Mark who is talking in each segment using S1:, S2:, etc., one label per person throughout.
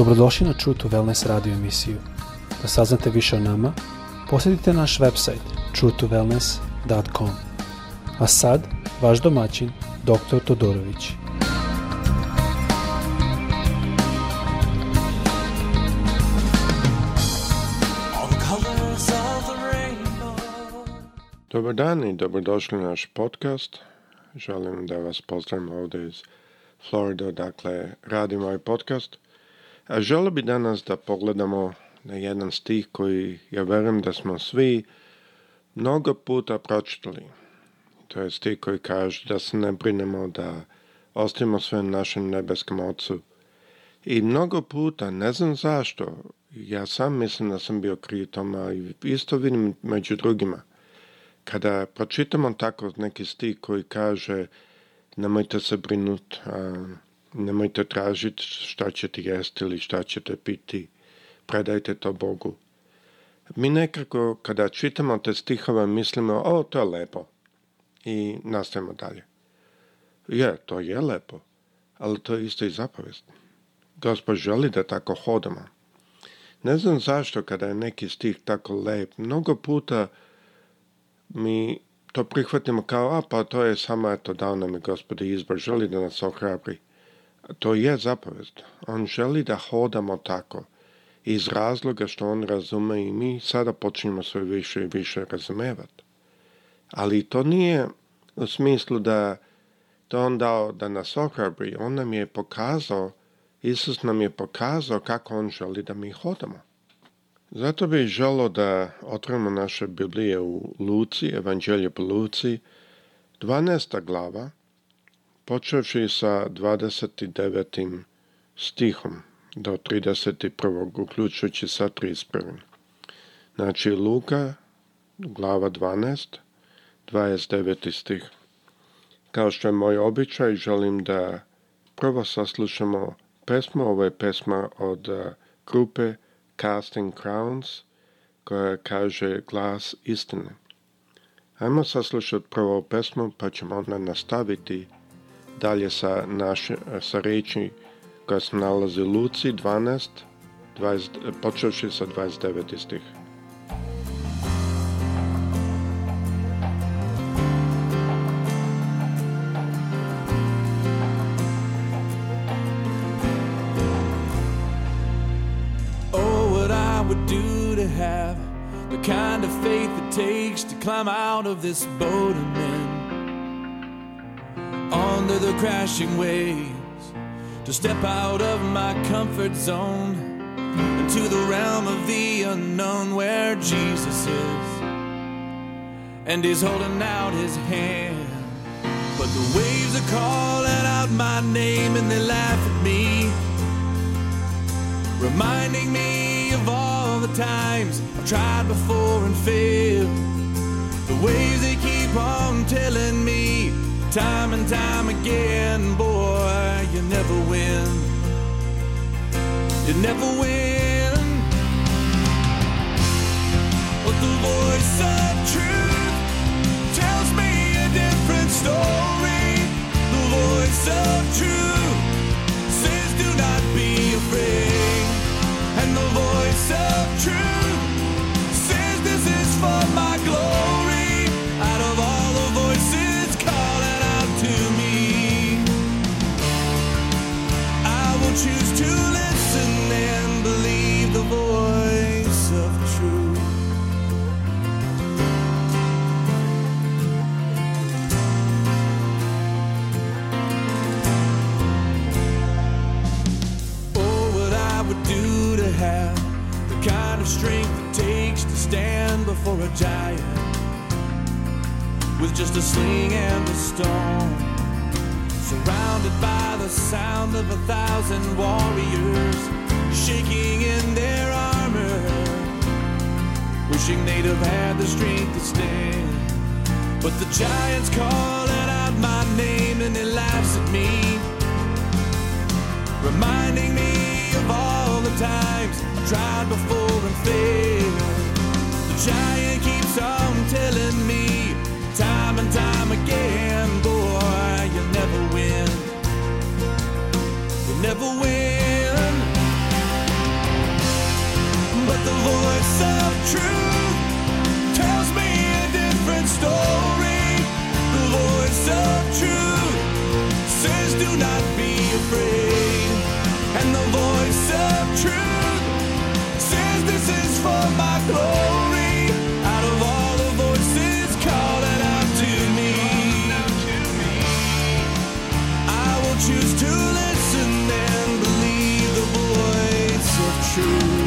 S1: Dobrodošli na True to Wellness radio emisiju. Da saznate više o nama, posjetite naš website truetowellness.com. A sad, vaš domaćin, dr. Todorović.
S2: Dobar dan i dobrodošli na naš podcast. Želim da vas pozdravim ovdje iz Florida, dakle radim ovaj podcast – Želio bi danas da pogledamo na jedan stih koji ja verujem da smo svi mnogo puta pročitali. To je stih koji kaže da se ne brinemo, da ostavimo sve našem nebeskom ocu. I mnogo puta, ne znam zašto, ja sam mislim da sam bio kriv toma i isto vidim među drugima. Kada pročitamo tako neki stih koji kaže nemojte se brinuti, Nemojte tražiti šta ćete jesti ili šta ćete piti. Predajte to Bogu. Mi nekako kada čitamo te stihove mislimo, o, to je lepo. I nastavimo dalje. Je, to je lepo, ali to je isto i zapovest. Gospod želi da tako hodamo. Ne znam zašto kada je neki stih tako lep, mnogo puta mi to prihvatimo kao, a pa to je samo eto dao nam je gospod izbor, želi da nas ohrabri. To je zapovest. On želi da hodamo tako. Iz razloga što on razume i mi sada počinjemo sve više i više razumevat. Ali to nije u smislu da to on dao da nas ohrabri. On nam je pokazao, Isus nam je pokazao kako on želi da mi hodamo. Zato bih želo da otvorimo naše Biblije u Luci, Evanđelje po Luci, 12. glava, počevši sa 29. stihom do 31. uključujući sa 31. Znači Luka, glava 12, 29. stih. Kao što je moj običaj, želim da prvo saslušamo pesmu. Ovo je pesma od e, grupe Casting Crowns koja kaže glas istine. Ajmo saslušati prvo pesmu pa ćemo onda nastaviti dalje sa, naš, sa reči koja se nalazi Luci 12, 20, počevši sa 29. stih. Oh, kind of faith it takes to climb out of this boat crashing waves to step out of my comfort zone into the realm of the unknown where Jesus is and he's holding out his hand but the waves are calling out my name and they laugh at me reminding me of all the times I've tried before and failed the waves they keep on telling me Time and time again, boy, you never win. You never win. But the voice of truth. would do to have the kind of strength it takes to stand before a giant with just a sling and a stone. Surrounded by the sound of a thousand warriors shaking in their armor, wishing they'd have had the strength to stand. But the giant's calling out my name and he laughs at me, reminding me times, tried before and failed. The giant keeps on telling me, time and time again, boy, you never win. You never win. But the voice of truth tells me a different story. The voice of truth says, do not True.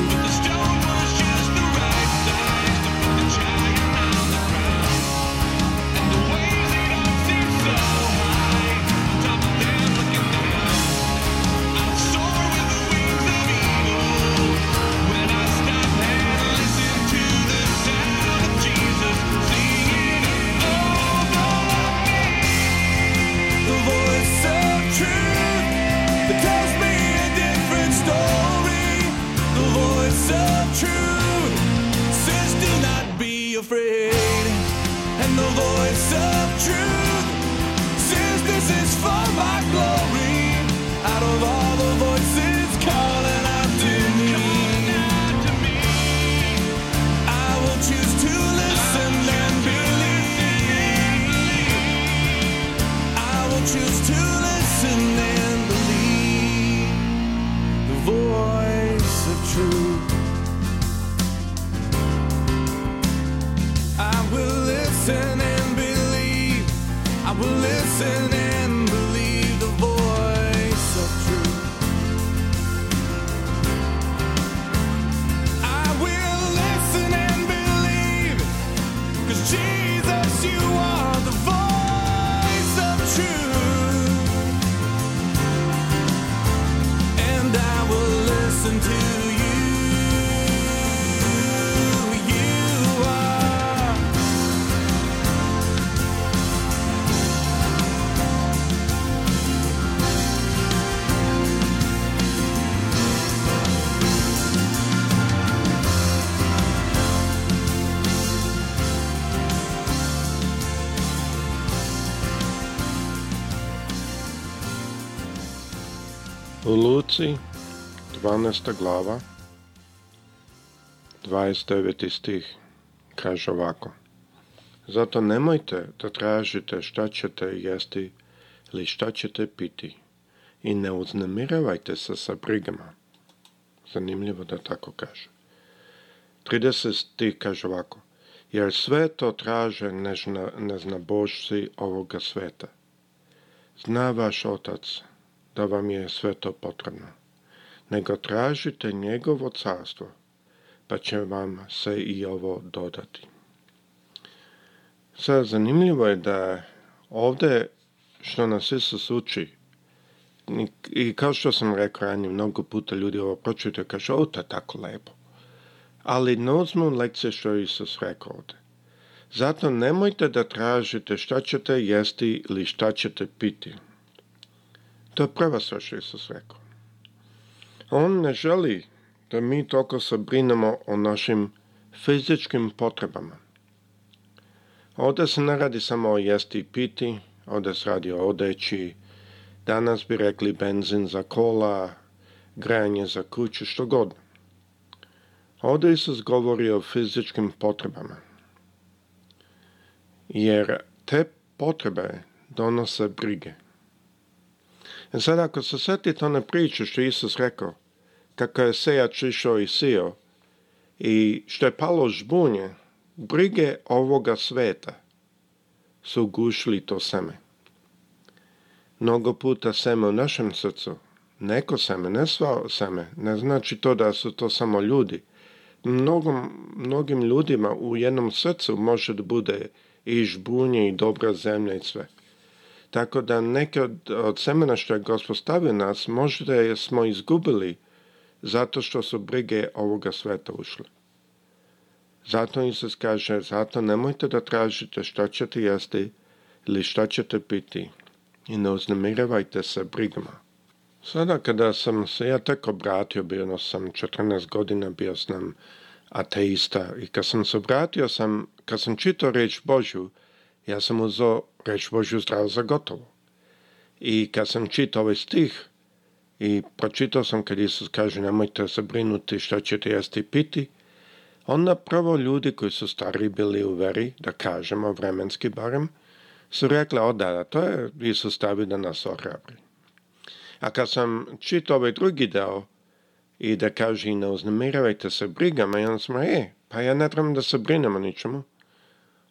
S2: U Luci, 12. glava, 29. stih, kaže ovako. Zato nemojte da tražite šta ćete jesti ili šta ćete piti i ne uznemiravajte se sa brigama. Zanimljivo da tako kaže. 30. stih kaže ovako. Jer sve to traže neznabošci ovoga sveta. Zna vaš otac da vam je sve to potrebno, nego tražite njegovo carstvo, pa će vam se i ovo dodati. Sad, zanimljivo je da ovdje što nas Isus uči, i kao što sam rekao ranije, mnogo puta ljudi ovo pročitaju, kaže, o, to je tako lepo. Ali ne uzmu lekcije što je Isus rekao Zato nemojte da tražite šta ćete jesti ili šta ćete piti, to je prva sve što Isus rekao. On ne želi da mi toliko se brinemo o našim fizičkim potrebama. Ovdje se ne radi samo o jesti i piti, ovdje se radi o odeći, danas bi rekli benzin za kola, grajanje za kuću, što god. Ovdje Isus govori o fizičkim potrebama. Jer te potrebe donose brige. E ako se sjetite one priče što je Isus rekao, kako je sejač išao i sio i što je palo žbunje, brige ovoga sveta su gušili to seme. Mnogo puta seme u našem srcu, neko seme, ne sva seme, ne znači to da su to samo ljudi. mnogim ljudima u jednom srcu može da bude i žbunje i dobra zemlja i sve. Tako da neke od, od semena što je Gospod stavio nas, možda smo izgubili zato što su brige ovoga sveta ušle. Zato se kaže, zato nemojte da tražite što ćete jesti ili šta ćete piti i ne uznemiravajte se brigama. Sada kada sam se ja tek obratio, bio sam 14 godina, bio sam ateista i kad sam se obratio sam, kad sam čitao reč Božju, ja sam uzeo reč Božju zdrav za gotovo. I kad sam čitao ovaj stih i pročitao sam kad Isus kaže nemojte se brinuti što ćete jesti i piti, onda prvo ljudi koji su stari bili u veri, da kažemo vremenski barem, su rekli, o da, to je Isus stavio da nas ohrabri. A kad sam čitao ovaj drugi deo i da kaže i ne uznemiravajte se brigama, i onda sam, e, pa ja ne trebam da se brinemo ničemu.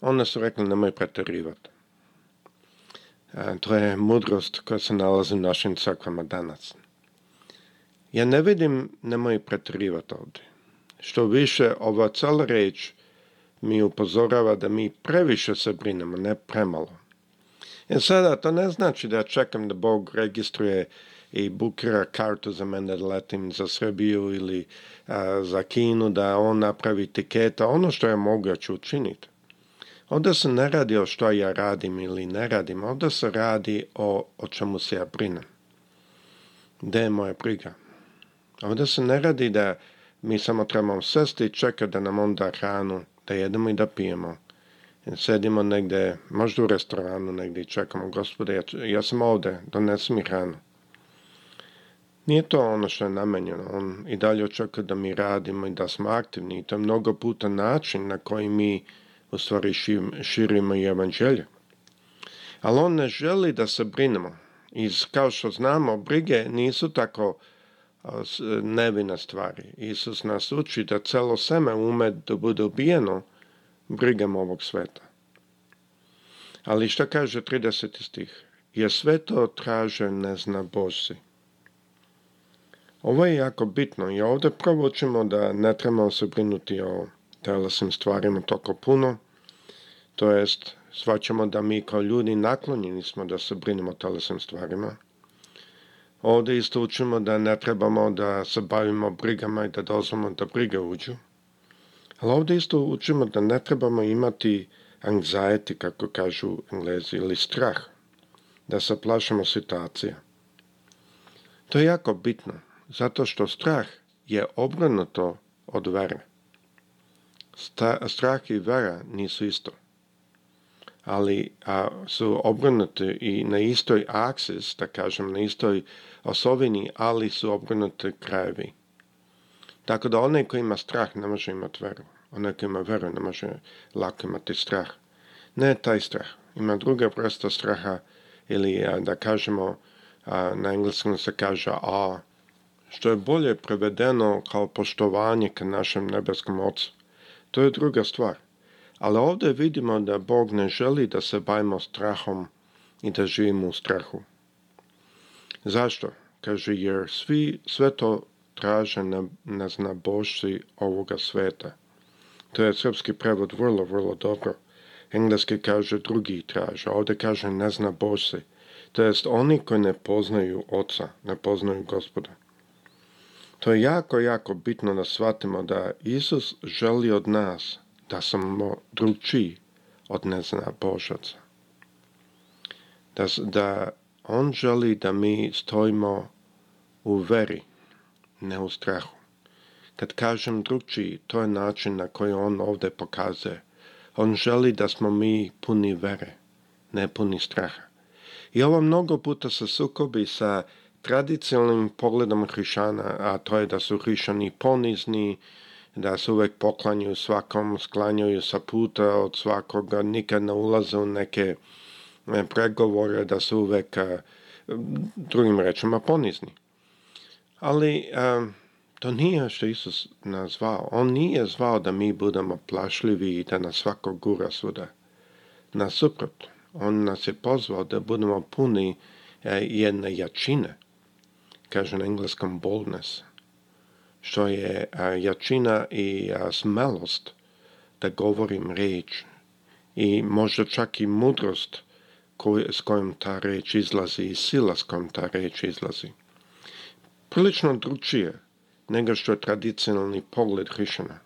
S2: Onda su rekli nemoj pretjerivat. To je mudrost koja se nalazi u našim crkvama danas. Ja ne vidim nemoj pretjerivati ovdje. Što više, ova cijela reč mi upozorava da mi previše se brinemo, ne premalo. I e, sada, to ne znači da čekam da Bog registruje i bukira kartu za mene da letim za Srbiju ili za Kinu, da on napravi tiketa, ono što je mogu učiniti. Ovdje se ne radi o što ja radim ili ne radim, ovdje se radi o, o čemu se ja brinem. Gde je moja briga? Ovdje se ne radi da mi samo trebamo sesti i čekati da nam onda hranu, da jedemo i da pijemo. Sedimo negdje, možda u restoranu negdje i čekamo, gospode, ja, sam ovdje, donesi mi hranu. Nije to ono što je namenjeno. On i dalje očekuje da mi radimo i da smo aktivni. I to je mnogo puta način na koji mi u stvari širimo i evanđelje. Ali on ne želi da se brinemo. I kao što znamo, brige nisu tako nevina stvari. Isus nas uči da celo seme ume da bude ubijeno brigama ovog sveta. Ali što kaže 30. stih? Je sve to traže ne zna Bosi. Ovo je jako bitno i ovdje provučimo da ne trebamo se brinuti o sam stvarima toliko puno, to jest svačamo da mi kao ljudi naklonjeni smo da se brinemo o stvarima. Ovdje isto učimo da ne trebamo da se bavimo brigama i da dozvamo da brige uđu. Ali ovdje isto učimo da ne trebamo imati anxiety, kako kažu englezi, ili strah, da se plašamo situacija. To je jako bitno, zato što strah je obrnuto od vere strah i vera nisu isto. Ali a, su obrnuti i na istoj aksis, da kažem, na istoj osovini, ali su obrnuti krajevi. Tako da onaj koji ima strah ne može imati veru. Onaj koji ima veru ne može lako imati strah. Ne taj strah. Ima druga vrsta straha ili a, da kažemo, na engleskom se kaže a, što je bolje prevedeno kao poštovanje ka našem nebeskom ocu. To je druga stvar. Ali ovdje vidimo da Bog ne želi da se bavimo strahom i da živimo u strahu. Zašto? Kaže, jer svi sve to traže na, na božci ovoga sveta. To je srpski prevod vrlo, vrlo dobro. Engleski kaže drugi traže, ovdje kaže ne zna božci. To jest oni koji ne poznaju oca, ne poznaju gospoda. To je jako, jako bitno da shvatimo da Isus želi od nas da smo drugčiji od nezna Božaca. Da, da On želi da mi stojimo u veri, ne u strahu. Kad kažem drugčiji, to je način na koji On ovdje pokazuje. On želi da smo mi puni vere, ne puni straha. I ovo mnogo puta se sukobi sa Tradicionalnim pogledom hrišana, a to je da su hrišani ponizni, da se uvek poklanjaju svakom, sklanjaju sa puta od svakoga, nikad ne ulaze u neke e, pregovore, da su uvek, e, drugim rečima, ponizni. Ali e, to nije ono što Isus nas zvao. On nije zvao da mi budemo plašljivi i da nas svako gura svuda. Nasuprot, On nas je pozvao da budemo puni jedne jačine, kaže na engleskom boldness, što je jačina i smelost da govorim riječ i možda čak i mudrost s kojom ta reč izlazi i sila s kojom ta reč izlazi. Prilično drugčije nego što je tradicionalni pogled Hrišana.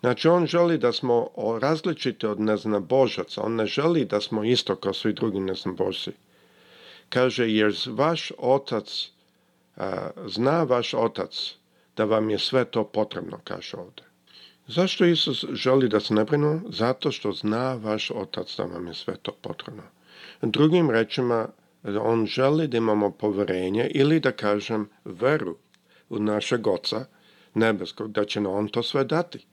S2: Znači, on želi da smo različiti od neznabožaca. On ne želi da smo isto kao svi drugi neznabožci. Kaže, jer vaš otac Zna vaš otac da vam je sve to potrebno, kaže ovdje. Zašto Isus želi da se ne brinu? Zato što zna vaš otac da vam je sve to potrebno. Drugim rečima, on želi da imamo poverenje ili da kažem veru u našeg oca nebeskog, da će nam on to sve dati.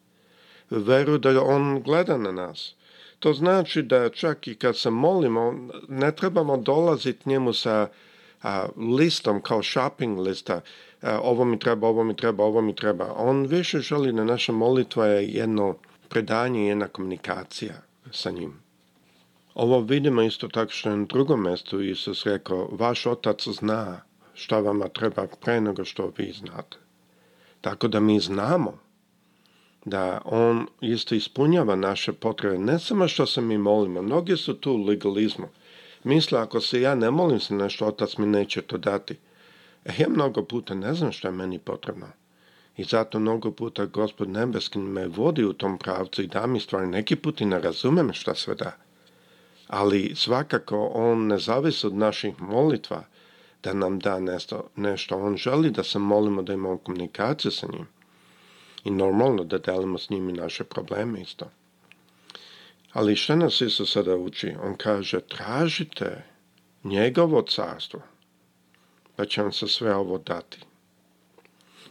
S2: Veru da on gleda na nas. To znači da čak i kad se molimo, ne trebamo dolaziti njemu sa listom kao shopping lista, ovo mi treba, ovo mi treba, ovo mi treba. On više želi na naša molitva je jedno predanje, jedna komunikacija sa njim. Ovo vidimo isto tako što je na drugom mjestu Isus rekao, vaš otac zna šta vama treba pre nego što vi znate. Tako da mi znamo da on isto ispunjava naše potrebe, ne samo što se mi molimo, mnogi su tu legalizmu, Misle, ako se ja ne molim se nešto, otac mi neće to dati. E, ja mnogo puta ne znam što je meni potrebno. I zato mnogo puta gospod nebeski me vodi u tom pravcu i da mi stvari. Neki put i ne razumem šta sve da. Ali svakako on ne zavisi od naših molitva da nam da nešto, nešto. On želi da se molimo da imamo komunikaciju sa njim. I normalno da delimo s njim i naše probleme isto. Ali šta nas Isus sada uči? On kaže, tražite njegovo carstvo, pa će vam se sve ovo dati.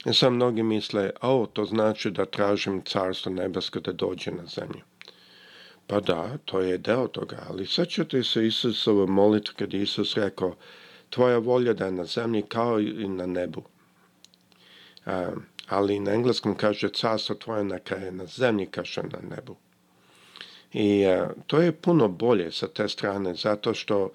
S2: I e sad mnogi misle, o, to znači da tražim carstvo nebesko da dođe na zemlju. Pa da, to je deo toga, ali ćete se Isusove moliti kad Isus rekao, tvoja volja da je na zemlji kao i na nebu. Um, ali na engleskom kaže, carstvo tvoje na je na zemlji, kaže na nebu. I e, to je puno bolje sa te strane, zato što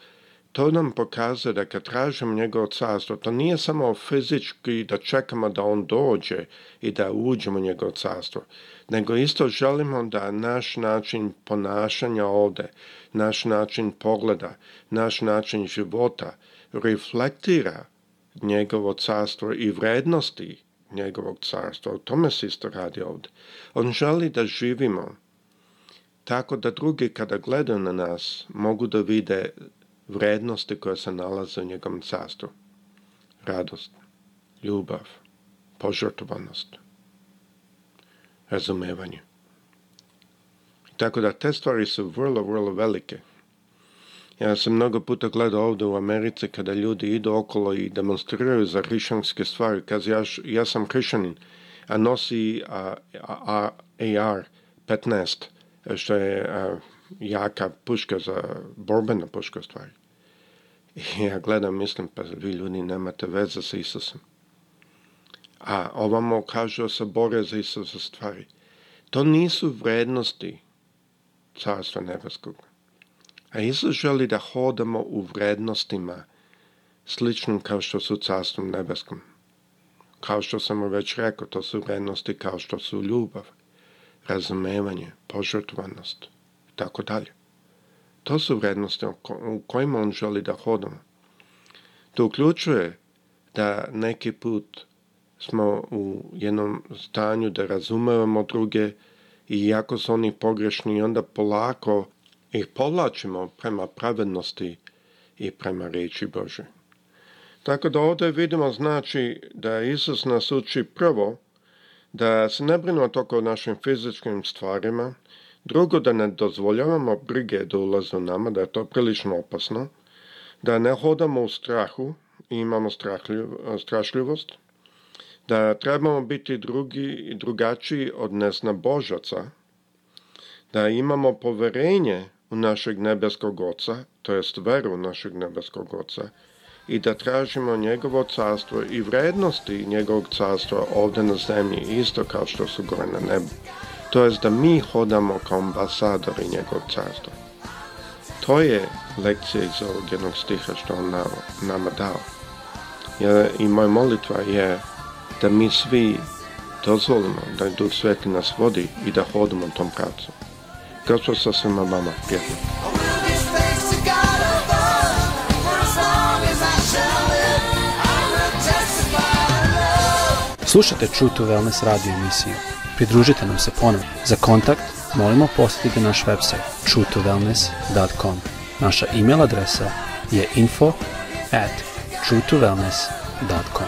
S2: to nam pokazuje da kad tražimo njegovo carstvo, to nije samo fizički da čekamo da on dođe i da uđemo u njegovo carstvo, nego isto želimo da naš način ponašanja ovdje, naš način pogleda, naš način života reflektira njegovo carstvo i vrednosti njegovog carstva. O tome se isto radi ovdje. On želi da živimo tako da drugi kada gledaju na nas mogu da vide vrednosti koje se nalaze u njegovom carstvu. Radost, ljubav, požrtvovanost, razumevanje. Tako da te stvari su vrlo, vrlo velike. Ja sam mnogo puta gledao ovdje u Americi kada ljudi idu okolo i demonstriraju za hrišanske stvari. kad ja, ja sam hrišanin, a nosi AR-15 što je a, e, jaka puška za borbena puška stvari. I ja gledam, mislim, pa vi ljudi nemate veze sa Isusom. A ovamo kažu se bore za Isusa stvari. To nisu vrednosti carstva nebeskog. A Isus želi da hodamo u vrednostima sličnim kao što su carstvom nebeskom. Kao što sam već rekao, to su vrednosti kao što su ljubav, razumevanje, požrtvanost i tako dalje. To su vrednosti u kojima on želi da hodamo. To uključuje da neki put smo u jednom stanju da razumevamo druge i ako su oni pogrešni i onda polako ih povlačimo prema pravednosti i prema riječi Bože. Tako da ovdje vidimo znači da Isus nas uči prvo da se ne brinemo toliko o našim fizičkim stvarima, drugo da ne dozvoljavamo brige da ulaze u nama, da je to prilično opasno, da ne hodamo u strahu i imamo strašljivost, da trebamo biti drugi i drugačiji od Božaca. da imamo poverenje u našeg nebeskog oca, to jest veru u našeg nebeskog oca, i da tražimo njegovo carstvo i vrednosti njegovog carstva ovdje na zemlji, isto kao što su gore na nebu. To jest da mi hodamo kao ambasadori njegovog carstva. To je lekcija iz ovog jednog stiha što on nama dao. Ja, I moja molitva je da mi svi dozvolimo da Duh Sveti nas vodi i da hodimo tom pravcu. Gospod sa svima vama. prijatelj.
S1: Slušajte True to Wellness radio emisiju. Pridružite nam se ponovno. Za kontakt molimo posjetite naš website truetowellness.com. Naša email adresa je info at truetowellness.com.